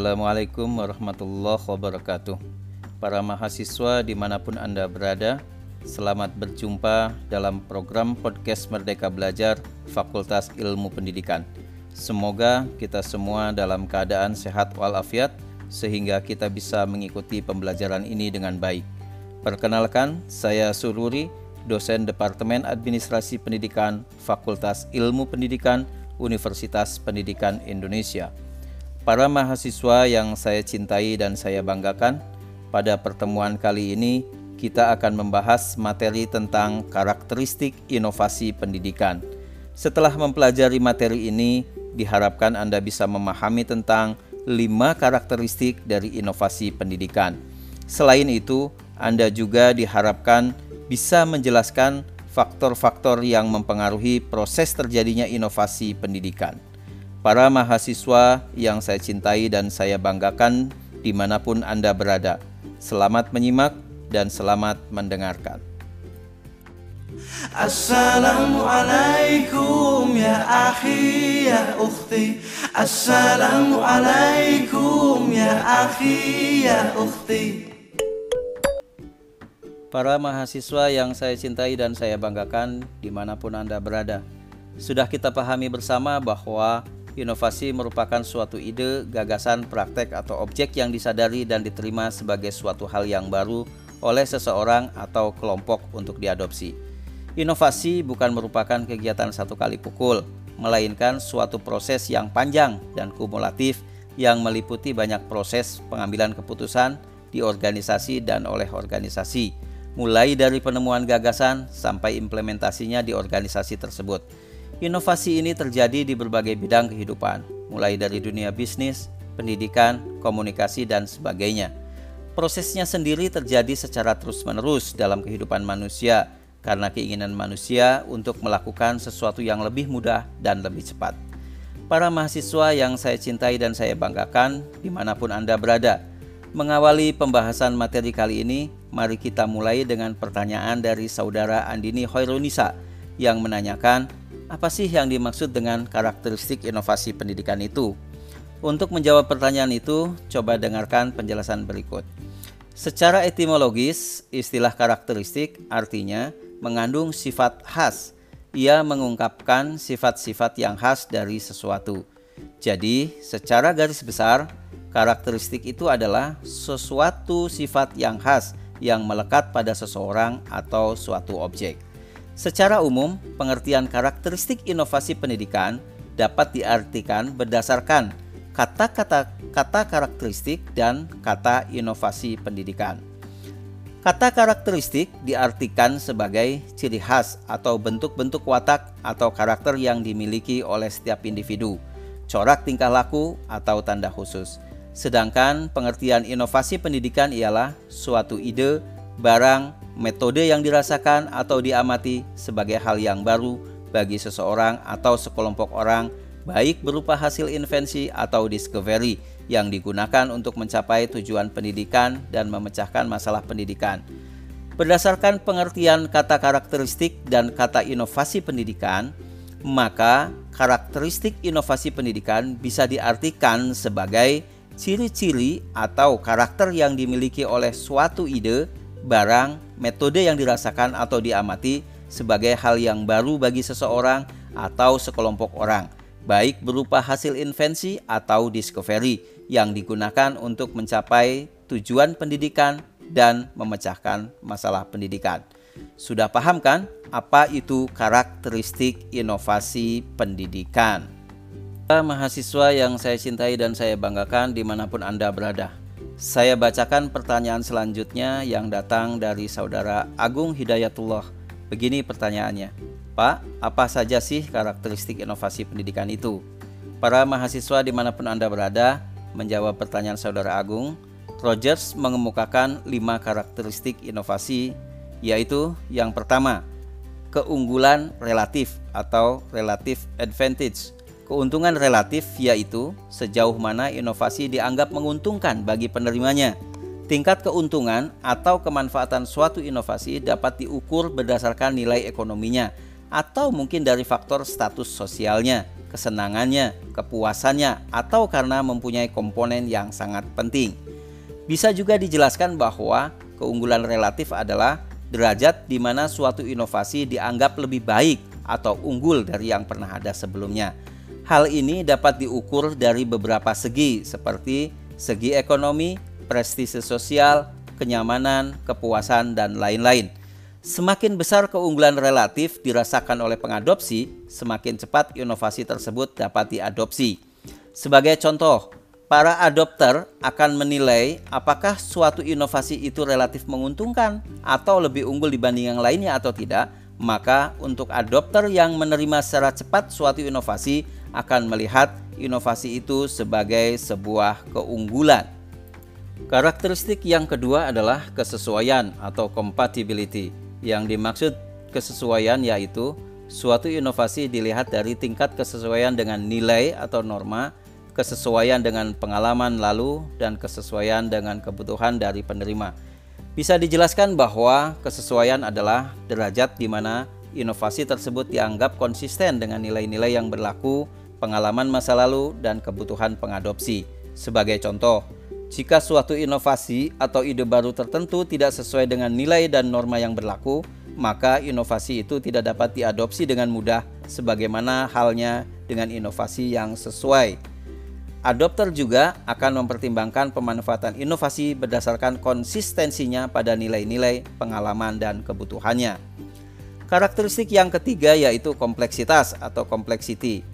Assalamualaikum warahmatullahi wabarakatuh. Para mahasiswa di mana pun Anda berada Selamat berjumpa dalam program podcast Merdeka Belajar Fakultas Ilmu Pendidikan. Semoga kita semua dalam keadaan sehat walafiat Sehingga kita bisa mengikuti pembelajaran ini dengan baik. Perkenalkan, saya Sururi, dosen Departemen Administrasi Pendidikan Fakultas Ilmu Pendidikan Universitas Pendidikan Indonesia Para mahasiswa yang saya cintai dan saya banggakan, pada pertemuan kali ini kita akan membahas materi tentang karakteristik inovasi pendidikan. Setelah mempelajari materi ini, diharapkan Anda bisa memahami tentang lima karakteristik dari inovasi pendidikan. Selain itu, Anda juga diharapkan bisa menjelaskan faktor-faktor yang mempengaruhi proses terjadinya inovasi pendidikan para mahasiswa yang saya cintai dan saya banggakan di mana pun Anda berada. Selamat menyimak dan selamat mendengarkan. Assalamualaikum ya akhi ya ukhti Assalamualaikum ya akhi ya ukhti Para mahasiswa yang saya cintai dan saya banggakan di mana pun Anda berada Sudah kita pahami bersama bahwa Inovasi merupakan suatu ide, gagasan, praktek, atau objek yang disadari dan diterima sebagai suatu hal yang baru oleh seseorang atau kelompok untuk diadopsi. Inovasi bukan merupakan kegiatan satu kali pukul, melainkan suatu proses yang panjang dan kumulatif yang meliputi banyak proses pengambilan keputusan di organisasi dan oleh organisasi, mulai dari penemuan gagasan sampai implementasinya di organisasi tersebut. Inovasi ini terjadi di berbagai bidang kehidupan, mulai dari dunia bisnis, pendidikan, komunikasi, dan sebagainya. Prosesnya sendiri terjadi secara terus-menerus dalam kehidupan manusia karena keinginan manusia untuk melakukan sesuatu yang lebih mudah dan lebih cepat. Para mahasiswa yang saya cintai dan saya banggakan, di mana pun Anda berada, mengawali pembahasan materi kali ini, mari kita mulai dengan pertanyaan dari saudara Andini Hoirunisa yang menanyakan, apa sih yang dimaksud dengan karakteristik inovasi pendidikan itu? Untuk menjawab pertanyaan itu, coba dengarkan penjelasan berikut. Secara etimologis, istilah karakteristik artinya mengandung sifat khas. Ia mengungkapkan sifat-sifat yang khas dari sesuatu. Jadi, secara garis besar, karakteristik itu adalah sesuatu sifat yang khas yang melekat pada seseorang atau suatu objek. Secara umum, pengertian karakteristik inovasi pendidikan dapat diartikan berdasarkan kata-kata kata karakteristik dan kata inovasi pendidikan. Kata karakteristik diartikan sebagai ciri khas atau bentuk-bentuk watak atau karakter yang dimiliki oleh setiap individu, corak tingkah laku atau tanda khusus. Sedangkan pengertian inovasi pendidikan ialah suatu ide, barang, metode yang dirasakan atau diamati sebagai hal yang baru bagi seseorang atau sekelompok orang, baik berupa hasil invensi atau discovery yang digunakan untuk mencapai tujuan pendidikan dan memecahkan masalah pendidikan. Berdasarkan pengertian kata karakteristik dan kata inovasi pendidikan, maka karakteristik inovasi pendidikan bisa diartikan sebagai ciri-ciri atau karakter yang dimiliki oleh suatu ide, barang, metode yang dirasakan atau diamati sebagai hal yang baru bagi seseorang atau sekelompok orang, baik berupa hasil invensi atau discovery yang digunakan untuk mencapai tujuan pendidikan dan memecahkan masalah pendidikan. Sudah paham kan apa itu karakteristik inovasi pendidikan? Mahasiswa yang saya cintai dan saya banggakan di mana pun Anda berada. Saya bacakan pertanyaan selanjutnya yang datang dari saudara Agung Hidayatullah. Begini pertanyaannya, Pak, apa saja sih karakteristik inovasi pendidikan itu? Para mahasiswa di mana pun Anda berada, menjawab pertanyaan saudara Agung, Rogers mengemukakan lima karakteristik inovasi, yaitu yang pertama, keunggulan relatif atau relative advantage Keuntungan relatif yaitu sejauh mana inovasi dianggap menguntungkan bagi penerimanya. Tingkat keuntungan atau kemanfaatan suatu inovasi dapat diukur berdasarkan nilai ekonominya atau mungkin dari faktor status sosialnya. kesenangannya, kepuasannya, atau karena mempunyai komponen yang sangat penting. Bisa juga dijelaskan bahwa keunggulan relatif adalah derajat di mana suatu inovasi dianggap lebih baik atau unggul dari yang pernah ada sebelumnya. Hal ini dapat diukur dari beberapa segi seperti segi ekonomi, prestise sosial, kenyamanan, kepuasan, dan lain-lain. Semakin besar keunggulan relatif dirasakan oleh pengadopsi, semakin cepat inovasi tersebut dapat diadopsi. Sebagai contoh, para adopter akan menilai apakah suatu inovasi itu relatif menguntungkan atau lebih unggul dibanding yang lainnya atau tidak. Maka, untuk adopter yang menerima secara cepat suatu inovasi akan melihat inovasi itu sebagai sebuah keunggulan. Karakteristik yang kedua adalah kesesuaian atau compatibility. Yang dimaksud kesesuaian yaitu suatu inovasi dilihat dari tingkat kesesuaian dengan nilai atau norma, kesesuaian dengan pengalaman lalu, dan kesesuaian dengan kebutuhan dari penerima. Bisa dijelaskan bahwa kesesuaian adalah derajat di mana inovasi tersebut dianggap konsisten dengan nilai-nilai yang berlaku, pengalaman masa lalu, dan kebutuhan pengadopsi. Sebagai contoh, jika suatu inovasi atau ide baru tertentu tidak sesuai dengan nilai dan norma yang berlaku, maka inovasi itu tidak dapat diadopsi dengan mudah, sebagaimana halnya dengan inovasi yang sesuai. Adopter juga akan mempertimbangkan pemanfaatan inovasi berdasarkan konsistensinya pada nilai-nilai, pengalaman, dan kebutuhannya. Karakteristik yang ketiga yaitu kompleksitas atau complexity.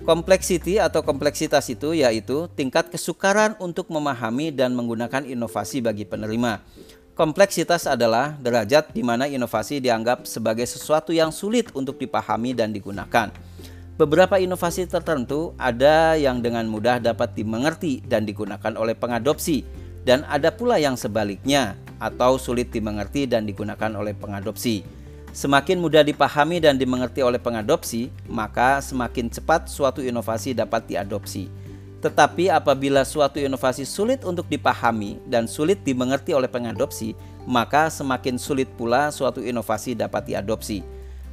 Kompleksiti atau kompleksitas itu yaitu tingkat kesukaran untuk memahami dan menggunakan inovasi bagi penerima. Kompleksitas adalah derajat di mana inovasi dianggap sebagai sesuatu yang sulit untuk dipahami dan digunakan. Beberapa inovasi tertentu ada yang dengan mudah dapat dimengerti dan digunakan oleh pengadopsi, dan ada pula yang sebaliknya atau sulit dimengerti dan digunakan oleh pengadopsi. Semakin mudah dipahami dan dimengerti oleh pengadopsi, maka semakin cepat suatu inovasi dapat diadopsi. Tetapi apabila suatu inovasi sulit untuk dipahami dan sulit dimengerti oleh pengadopsi, maka semakin sulit pula suatu inovasi dapat diadopsi.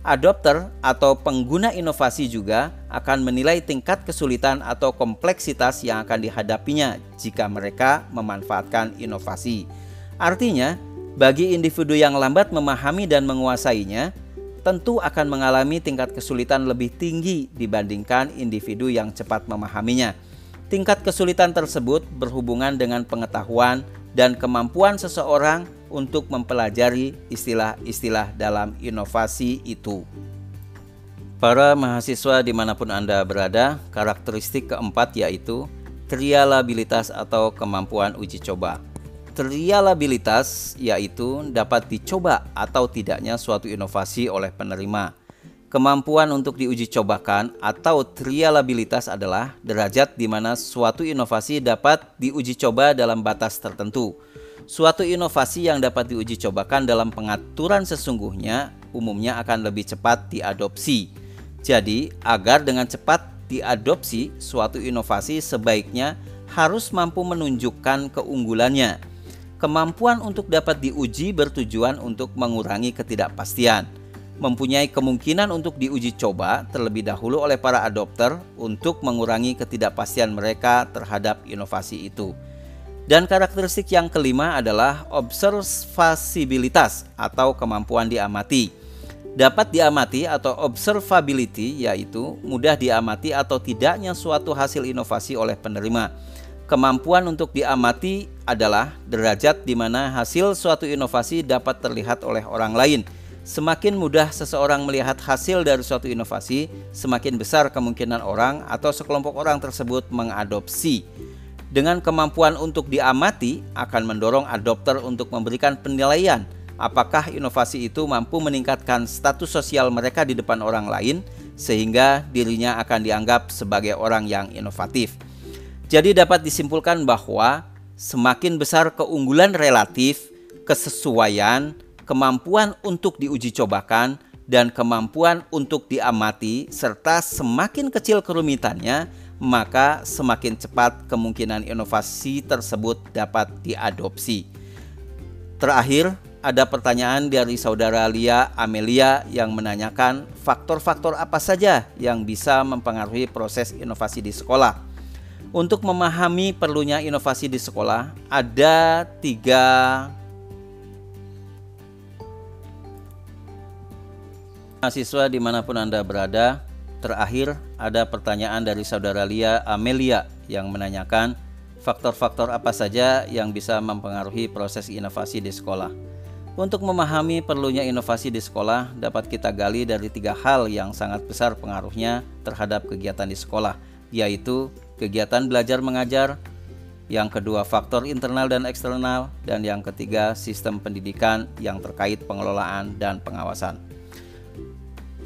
Adopter atau pengguna inovasi juga akan menilai tingkat kesulitan atau kompleksitas yang akan dihadapinya jika mereka memanfaatkan inovasi. Artinya, bagi individu yang lambat memahami dan menguasainya, tentu akan mengalami tingkat kesulitan lebih tinggi dibandingkan individu yang cepat memahaminya. Tingkat kesulitan tersebut berhubungan dengan pengetahuan dan kemampuan seseorang untuk mempelajari istilah-istilah dalam inovasi itu. Para mahasiswa di mana pun Anda berada, karakteristik keempat yaitu trialabilitas atau kemampuan uji coba. Trialabilitas yaitu dapat dicoba atau tidaknya suatu inovasi oleh penerima. Kemampuan untuk diuji cobakan atau trialabilitas adalah derajat di mana suatu inovasi dapat diuji coba dalam batas tertentu. Suatu inovasi yang dapat diuji cobakan dalam pengaturan sesungguhnya umumnya akan lebih cepat diadopsi. Jadi, agar dengan cepat diadopsi, suatu inovasi sebaiknya harus mampu menunjukkan keunggulannya Kemampuan untuk dapat diuji bertujuan untuk mengurangi ketidakpastian. Mempunyai kemungkinan untuk diuji coba terlebih dahulu oleh para adopter untuk mengurangi ketidakpastian mereka terhadap inovasi itu. Dan karakteristik yang kelima adalah observasibilitas atau kemampuan diamati. Dapat diamati atau observability yaitu mudah diamati atau tidaknya suatu hasil inovasi oleh penerima Kemampuan untuk diamati adalah derajat di mana hasil suatu inovasi dapat terlihat oleh orang lain. Semakin mudah seseorang melihat hasil dari suatu inovasi, semakin besar kemungkinan orang atau sekelompok orang tersebut mengadopsi. Dengan kemampuan untuk diamati akan mendorong adopter untuk memberikan penilaian apakah inovasi itu mampu meningkatkan status sosial mereka di depan orang lain sehingga dirinya akan dianggap sebagai orang yang inovatif. Jadi dapat disimpulkan bahwa semakin besar keunggulan relatif, kesesuaian, kemampuan untuk diuji cobakan, dan kemampuan untuk diamati, serta semakin kecil kerumitannya, maka semakin cepat kemungkinan inovasi tersebut dapat diadopsi. Terakhir, ada pertanyaan dari saudara Lia Amelia yang menanyakan faktor-faktor apa saja yang bisa mempengaruhi proses inovasi di sekolah. Untuk memahami perlunya inovasi di sekolah, ada tiga mahasiswa di mana pun Anda berada. Terakhir, ada pertanyaan dari saudara Lia Amelia yang menanyakan faktor-faktor apa saja yang bisa mempengaruhi proses inovasi di sekolah. Untuk memahami perlunya inovasi di sekolah, dapat kita gali dari tiga hal yang sangat besar pengaruhnya terhadap kegiatan di sekolah, yaitu kegiatan belajar mengajar, yang kedua faktor internal dan eksternal, dan yang ketiga sistem pendidikan yang terkait pengelolaan dan pengawasan.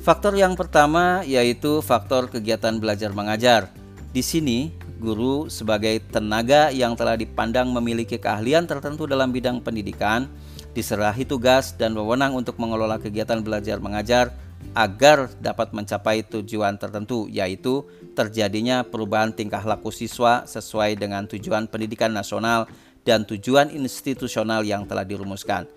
Faktor yang pertama yaitu faktor kegiatan belajar mengajar. Di sini, guru sebagai tenaga yang telah dipandang memiliki keahlian tertentu dalam bidang pendidikan diserahi tugas dan wewenang untuk mengelola kegiatan belajar mengajar agar dapat mencapai tujuan tertentu yaitu terjadinya perubahan tingkah laku siswa sesuai dengan tujuan pendidikan nasional dan tujuan institusional yang telah dirumuskan.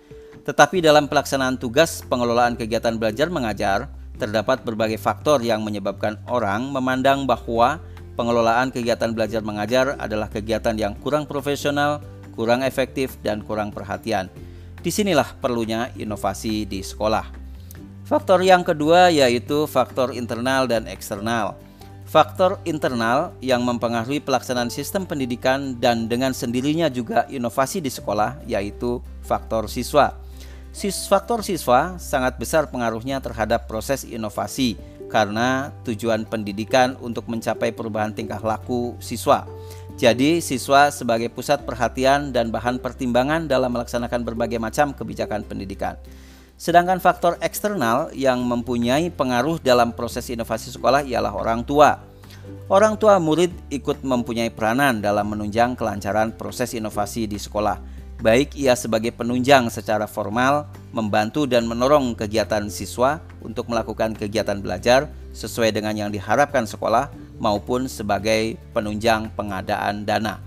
Tetapi dalam pelaksanaan tugas pengelolaan kegiatan belajar mengajar, terdapat berbagai faktor yang menyebabkan orang memandang bahwa pengelolaan kegiatan belajar mengajar adalah kegiatan yang kurang profesional, kurang efektif, dan kurang perhatian. Di sinilah perlunya inovasi di sekolah. Faktor yang kedua yaitu faktor internal dan eksternal. Faktor internal yang mempengaruhi pelaksanaan sistem pendidikan dan dengan sendirinya juga inovasi di sekolah yaitu faktor siswa. Sis faktor siswa sangat besar pengaruhnya terhadap proses inovasi karena tujuan pendidikan untuk mencapai perubahan tingkah laku siswa. Jadi, siswa sebagai pusat perhatian dan bahan pertimbangan dalam melaksanakan berbagai macam kebijakan pendidikan. Sedangkan faktor eksternal yang mempunyai pengaruh dalam proses inovasi sekolah ialah orang tua. Orang tua murid ikut mempunyai peranan dalam menunjang kelancaran proses inovasi di sekolah. Baik ia sebagai penunjang secara formal, membantu dan menorong kegiatan siswa untuk melakukan kegiatan belajar sesuai dengan yang diharapkan sekolah, maupun sebagai penunjang pengadaan dana.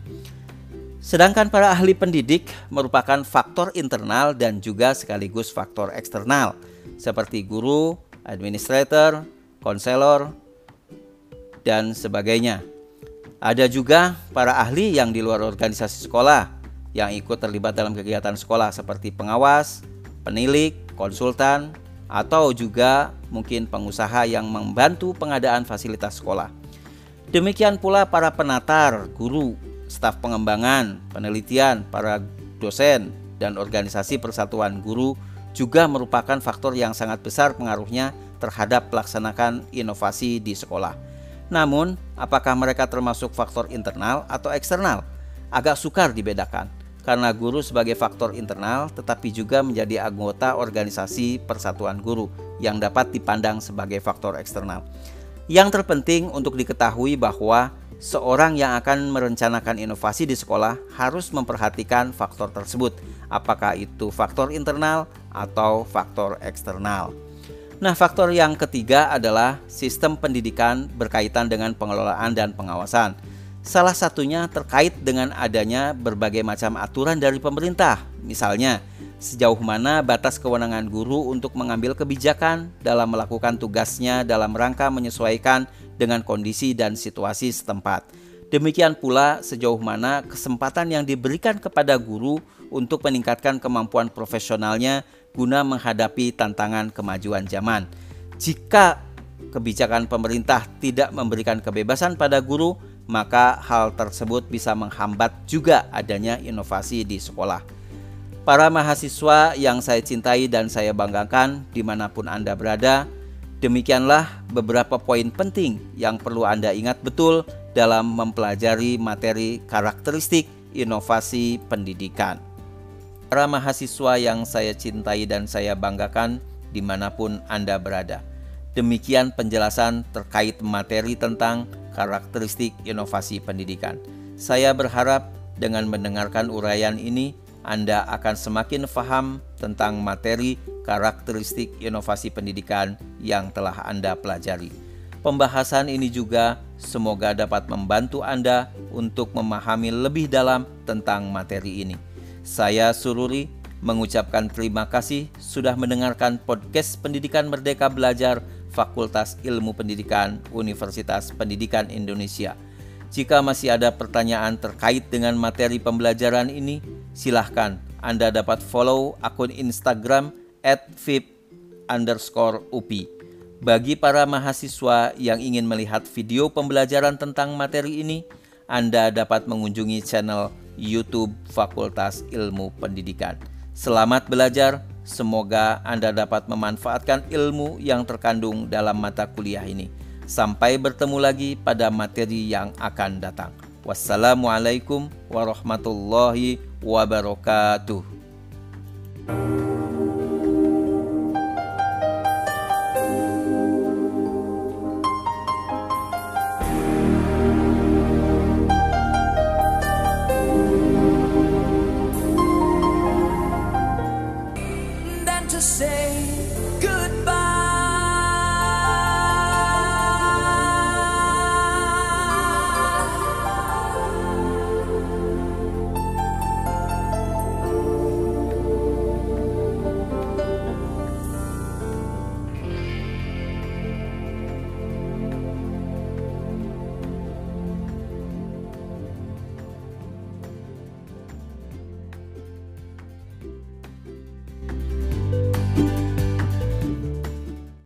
Sedangkan para ahli pendidik merupakan faktor internal dan juga sekaligus faktor eksternal, seperti guru, administrator, konselor, dan sebagainya. Ada juga para ahli yang di luar organisasi sekolah yang ikut terlibat dalam kegiatan sekolah seperti pengawas, penilik, konsultan, atau juga mungkin pengusaha yang membantu pengadaan fasilitas sekolah. Demikian pula para penatar, guru, staf pengembangan, penelitian, para dosen, dan organisasi persatuan guru juga merupakan faktor yang sangat besar pengaruhnya terhadap pelaksanaan inovasi di sekolah. Namun, apakah mereka termasuk faktor internal atau eksternal? Agak sukar dibedakan, karena guru sebagai faktor internal tetapi juga menjadi anggota organisasi persatuan guru yang dapat dipandang sebagai faktor eksternal. Yang terpenting untuk diketahui bahwa seorang yang akan merencanakan inovasi di sekolah harus memperhatikan faktor tersebut, apakah itu faktor internal atau faktor eksternal. Nah, faktor yang ketiga adalah sistem pendidikan berkaitan dengan pengelolaan dan pengawasan. Salah satunya terkait dengan adanya berbagai macam aturan dari pemerintah, misalnya sejauh mana batas kewenangan guru untuk mengambil kebijakan dalam melakukan tugasnya dalam rangka menyesuaikan dengan kondisi dan situasi setempat. Demikian pula sejauh mana kesempatan yang diberikan kepada guru untuk meningkatkan kemampuan profesionalnya guna menghadapi tantangan kemajuan zaman. Jika kebijakan pemerintah tidak memberikan kebebasan pada guru, maka hal tersebut bisa menghambat juga adanya inovasi di sekolah. Para mahasiswa yang saya cintai dan saya banggakan di mana pun Anda berada, demikianlah beberapa poin penting yang perlu Anda ingat betul dalam mempelajari materi karakteristik inovasi pendidikan. Para mahasiswa yang saya cintai dan saya banggakan di mana pun Anda berada. Demikian penjelasan terkait materi tentang karakteristik inovasi pendidikan. Saya berharap dengan mendengarkan uraian ini, anda akan semakin paham tentang materi karakteristik inovasi pendidikan yang telah Anda pelajari. Pembahasan ini juga semoga dapat membantu Anda untuk memahami lebih dalam tentang materi ini. Saya Sururi, mengucapkan terima kasih sudah mendengarkan podcast Pendidikan Merdeka Belajar Fakultas Ilmu Pendidikan Universitas Pendidikan Indonesia. Jika masih ada pertanyaan terkait dengan materi pembelajaran ini, silahkan Anda dapat follow akun Instagram at underscore UPI. Bagi para mahasiswa yang ingin melihat video pembelajaran tentang materi ini, Anda dapat mengunjungi channel YouTube Fakultas Ilmu Pendidikan. Selamat belajar, semoga Anda dapat memanfaatkan ilmu yang terkandung dalam mata kuliah ini. Sampai bertemu lagi pada materi yang akan datang. Wassalamualaikum warahmatullahi wabarakatuh.